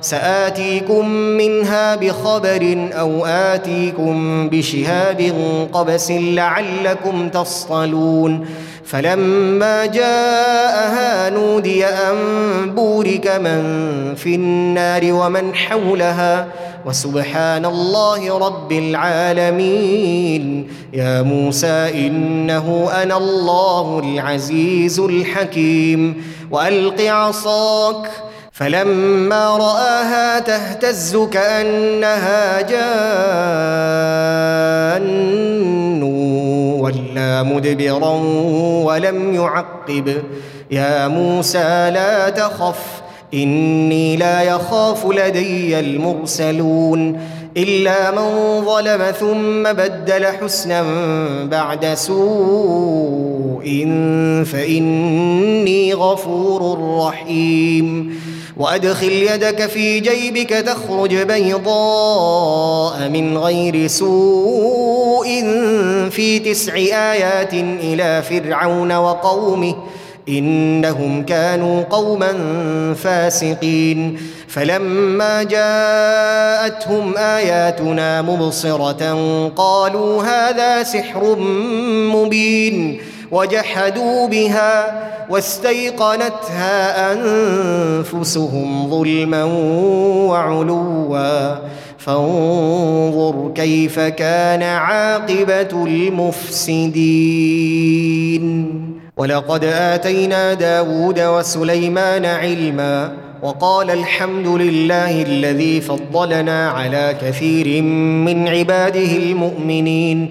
سآتيكم منها بخبر أو آتيكم بشهاب قبس لعلكم تصطلون فلما جاءها نودي أن بورك من في النار ومن حولها وسبحان الله رب العالمين يا موسى إنه أنا الله العزيز الحكيم وألق عصاك فلما رآها تهتز كأنها جان ولا مدبرا ولم يعقب. يا موسى لا تخف إني لا يخاف لدي المرسلون. إلا من ظلم ثم بدل حسنا بعد سوء فإني غفور رحيم. وأدخل يدك في جيبك تخرج بيضاء من غير سوء في تسع آيات إلى فرعون وقومه إنهم كانوا قوما فاسقين. فلما جاءتهم آياتنا مبصرة قالوا هذا سحر مبين. وجحدوا بها واستيقنتها أنفسهم ظلما وعلوا. فانظر كيف كان عاقبة المفسدين. ولقد آتينا داود وسليمان علما وقال الحمد لله الذي فضلنا على كثير من عباده المؤمنين.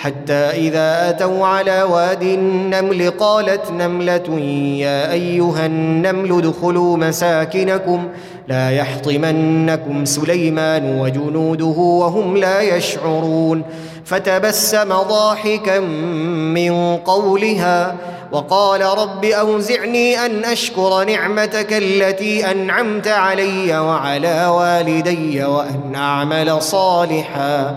حتى إذا أتوا على واد النمل قالت نملة يا أيها النمل ادخلوا مساكنكم لا يحطمنكم سليمان وجنوده وهم لا يشعرون. فتبسم ضاحكا من قولها وقال رب أوزعني أن أشكر نعمتك التي أنعمت علي وعلى والدي وأن أعمل صالحا.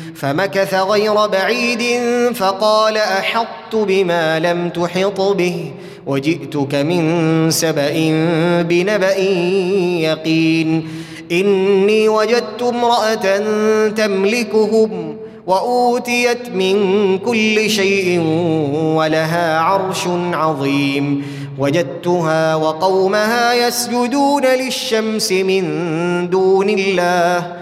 فمكث غير بعيد فقال أحطت بما لم تحط به وجئتك من سبأ بنبأ يقين إني وجدت امرأة تملكهم وأوتيت من كل شيء ولها عرش عظيم وجدتها وقومها يسجدون للشمس من دون الله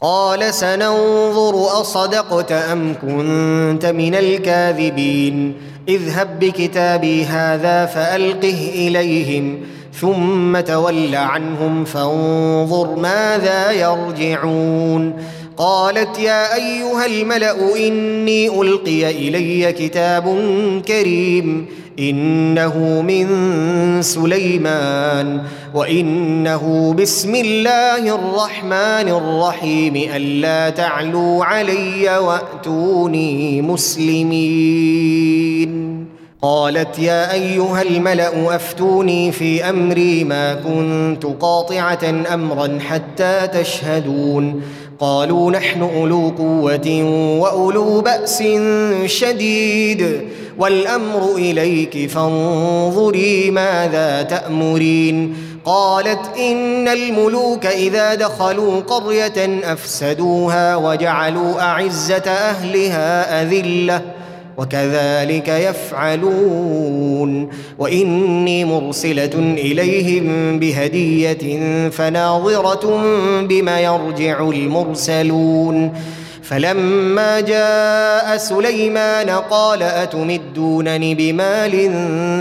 قال سننظر أصدقت أم كنت من الكاذبين. اذهب بكتابي هذا فألقه إليهم ثم تول عنهم فانظر ماذا يرجعون. قالت يا أيها الملأ إني ألقي إلي كتاب كريم إنه من سليمان وإنه بسم الله الرحمن الرحيم ألا تعلوا علي وأتوني مسلمين. قالت يا أيها الملأ أفتوني في أمري ما كنت قاطعة أمرا حتى تشهدون. قالوا نحن أولو قوة وأولو بأس شديد والأمر إليك فانظري ماذا تأمرين. قالت إن الملوك إذا دخلوا قرية أفسدوها وجعلوا أعزة أهلها أذلة. وكذلك يفعلون. وإني مرسلة إليهم بهدية فناظرة بما يرجع المرسلون. فلما جاء سليمان قال أتمدونني بمال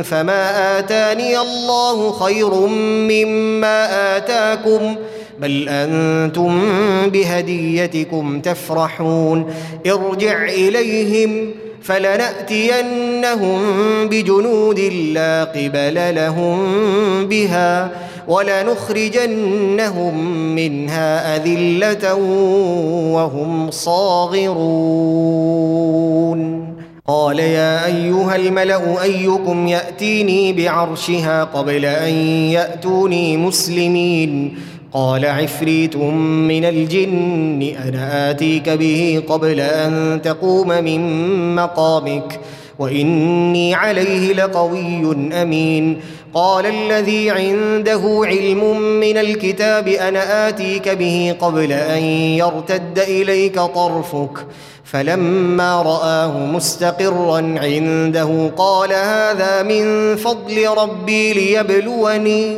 فما آتاني الله خير مما آتاكم بل أنتم بهديتكم تفرحون. ارجع إليهم فلنأتينهم بجنود لا قبل لهم بها ولنخرجنهم منها أذلة وهم صاغرون. قال يا أيها الملأ أيكم يأتيني بعرشها قبل أن يأتوني مسلمين. قال عفريت من الجن أنا آتيك به قبل أن تقوم من مقامك وإني عليه لقوي أمين. قال الذي عنده علم من الكتاب أنا آتيك به قبل أن يرتد إليك طرفك. فلما رآه مستقرا عنده قال هذا من فضل ربي ليبلوني.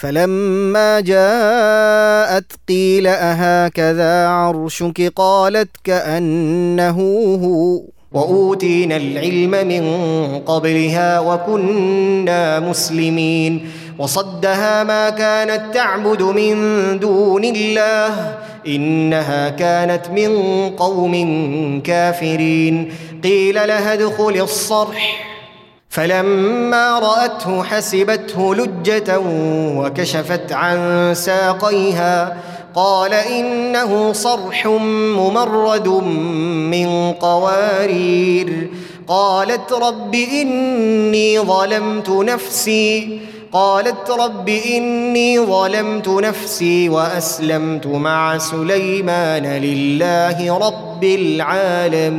فلما جاءت قيل أهكذا عرشك؟ قالت كأنه هو. وأوتينا العلم من قبلها وكنا مسلمين. وصدها ما كانت تعبد من دون الله. إنها كانت من قوم كافرين. قيل لها ادخل الصرح. فلما رأته حسبته لجة وكشفت عن ساقيها قال إنه صرح ممرد من قوارير. قالت رب إني ظلمت نفسي قالت رب إني ظلمت نفسي وأسلمت مع سليمان لله رب العالمين.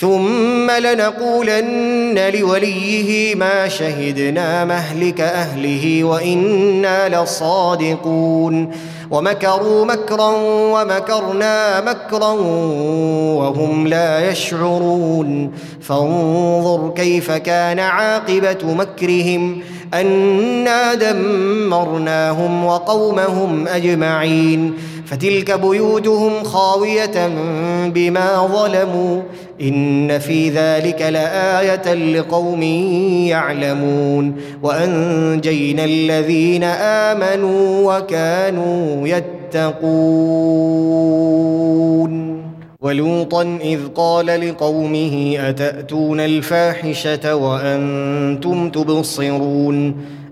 ثم لنقولن لوليه ما شهدنا مهلك أهله وإنا لصادقون ومكروا مكرا ومكرنا مكرا وهم لا يشعرون فانظر كيف كان عاقبة مكرهم أنا دمرناهم وقومهم أجمعين فتلك بيوتهم خاوية بما ظلموا إن في ذلك لآية لقوم يعلمون وأنجينا الذين آمنوا وكانوا يتقون ولوطا إذ قال لقومه أتأتون الفاحشة وأنتم تبصرون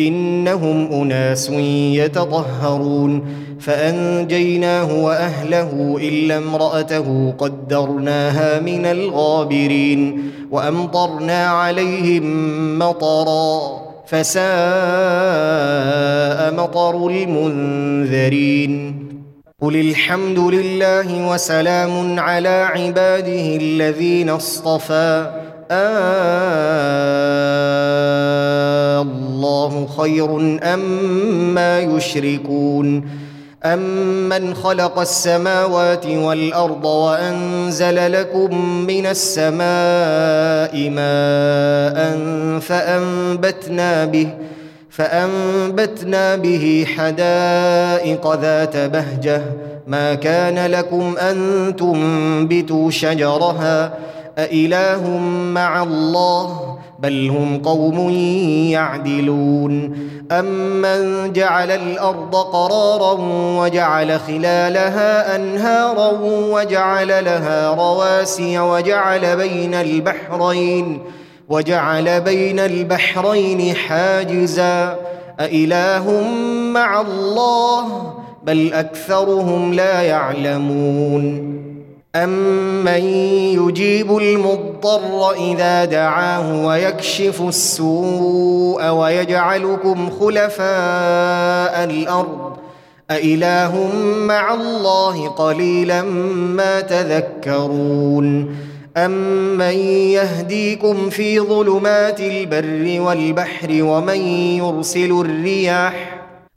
إنهم أناس يتطهرون فأنجيناه وأهله إلا امرأته قدرناها من الغابرين وأمطرنا عليهم مطرا فساء مطر المنذرين قل الحمد لله وسلام على عباده الذين اصطفى آه الله خير أما ما يشركون أمن خلق السماوات والأرض وأنزل لكم من السماء ماء فأنبتنا به فأنبتنا به حدائق ذات بهجة ما كان لكم أن تنبتوا شجرها أإله مع الله بل هم قوم يعدلون. امن جعل الأرض قرارا وجعل خلالها أنهارا وجعل لها رواسي وجعل بين البحرين وجعل بين البحرين حاجزا. أإله مع الله بل أكثرهم لا يعلمون. امن يجيب المضطر اذا دعاه ويكشف السوء ويجعلكم خلفاء الأرض أإله مع الله قليلا ما تذكرون أمن يهديكم في ظلمات البر والبحر ومن يرسل الرياح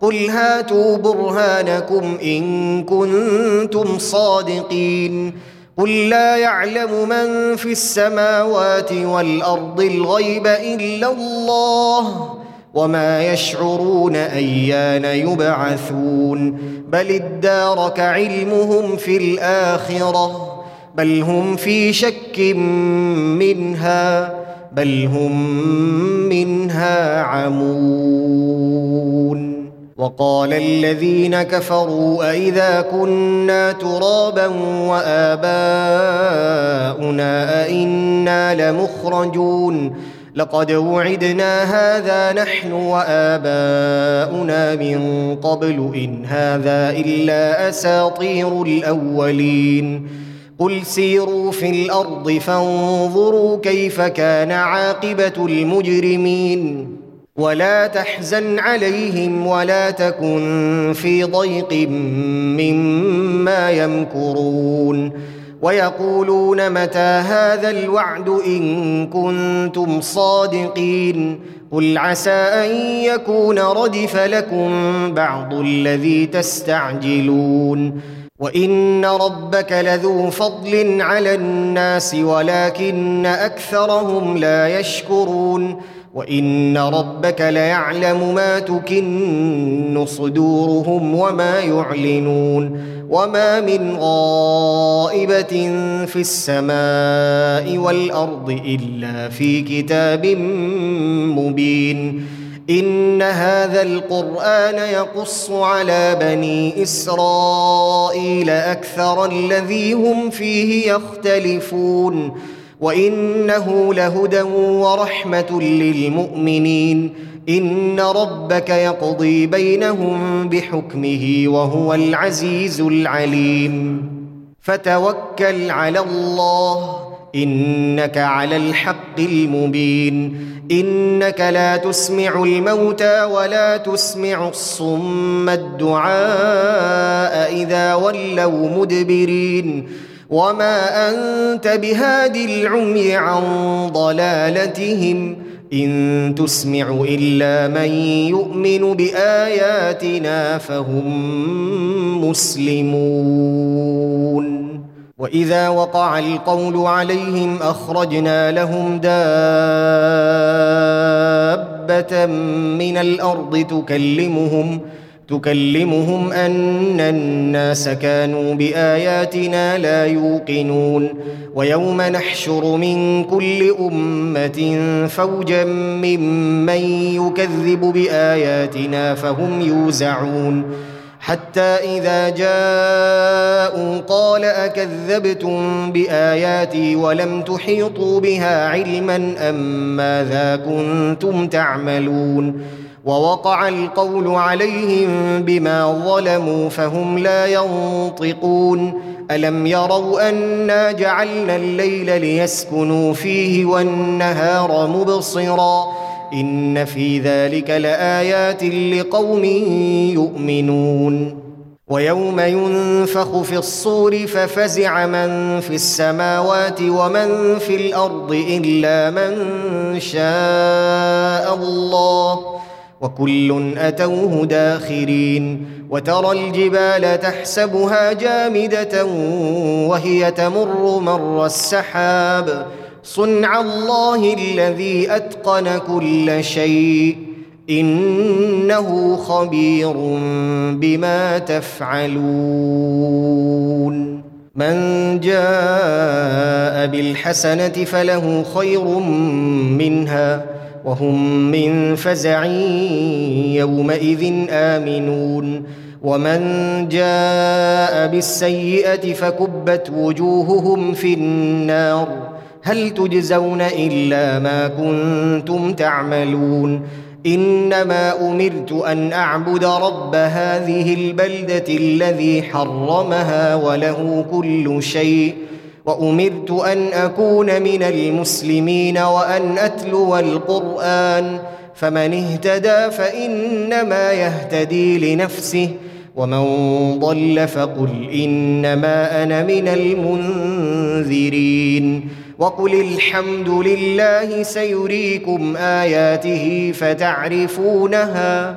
قل هاتوا برهانكم إن كنتم صادقين. قل لا يعلم من في السماوات والأرض الغيب إلا الله وما يشعرون أيان يبعثون. بل ادارك علمهم في الآخرة بل هم في شك منها بل هم منها عمون. وقال الذين كفروا أإذا كنا ترابا وآباؤنا أئنا لمخرجون لقد وعدنا هذا نحن وآباؤنا من قبل إن هذا إلا أساطير الأولين قل سيروا في الأرض فانظروا كيف كان عاقبة المجرمين ولا تحزن عليهم ولا تكن في ضيق مما يمكرون ويقولون متى هذا الوعد إن كنتم صادقين قل عسى أن يكون ردف لكم بعض الذي تستعجلون وإن ربك لذو فضل على الناس ولكن أكثرهم لا يشكرون وإن ربك ليعلم ما تكن صدورهم وما يعلنون وما من غائبة في السماء والأرض إلا في كتاب مبين إن هذا القرآن يقص على بني إسرائيل أكثر الذي هم فيه يختلفون وانه لهدى ورحمه للمؤمنين ان ربك يقضي بينهم بحكمه وهو العزيز العليم فتوكل على الله انك على الحق المبين انك لا تسمع الموتى ولا تسمع الصم الدعاء اذا ولوا مدبرين وما انت بهاد العمي عن ضلالتهم ان تسمع الا من يؤمن باياتنا فهم مسلمون واذا وقع القول عليهم اخرجنا لهم دابه من الأرض تكلمهم تكلمهم أن الناس كانوا بآياتنا لا يوقنون ويوم نحشر من كل أمة فوجا ممن يكذب بآياتنا فهم يوزعون حتى إذا جاءوا قال أكذبتم بآياتي ولم تحيطوا بها علما أم ماذا كنتم تعملون ووقع القول عليهم بما ظلموا فهم لا ينطقون. ألم يروا أنا جعلنا الليل ليسكنوا فيه والنهار مبصرا؟ إن في ذلك لآيات لقوم يؤمنون. ويوم ينفخ في الصور ففزع من في السماوات ومن في الأرض إلا من شاء الله. وكل أتوه داخرين وترى الجبال تحسبها جامدة وهي تمر مر السحاب صنع الله الذي أتقن كل شيء إنه خبير بما تفعلون من جاء بالحسنة فله خير منها وهم من فزع يومئذ آمنون. ومن جاء بالسيئة فكبت وجوههم في النار. هل تجزون إلا ما كنتم تعملون؟ إنما أمرت أن أعبد رب هذه البلدة الذي حرمها وله كل شيء. وأمرت أن أكون من المسلمين وأن أتلو القرآن فمن اهتدى فإنما يهتدي لنفسه ومن ضل فقل إنما أنا من المنذرين. وقل الحمد لله سيريكم آياته فتعرفونها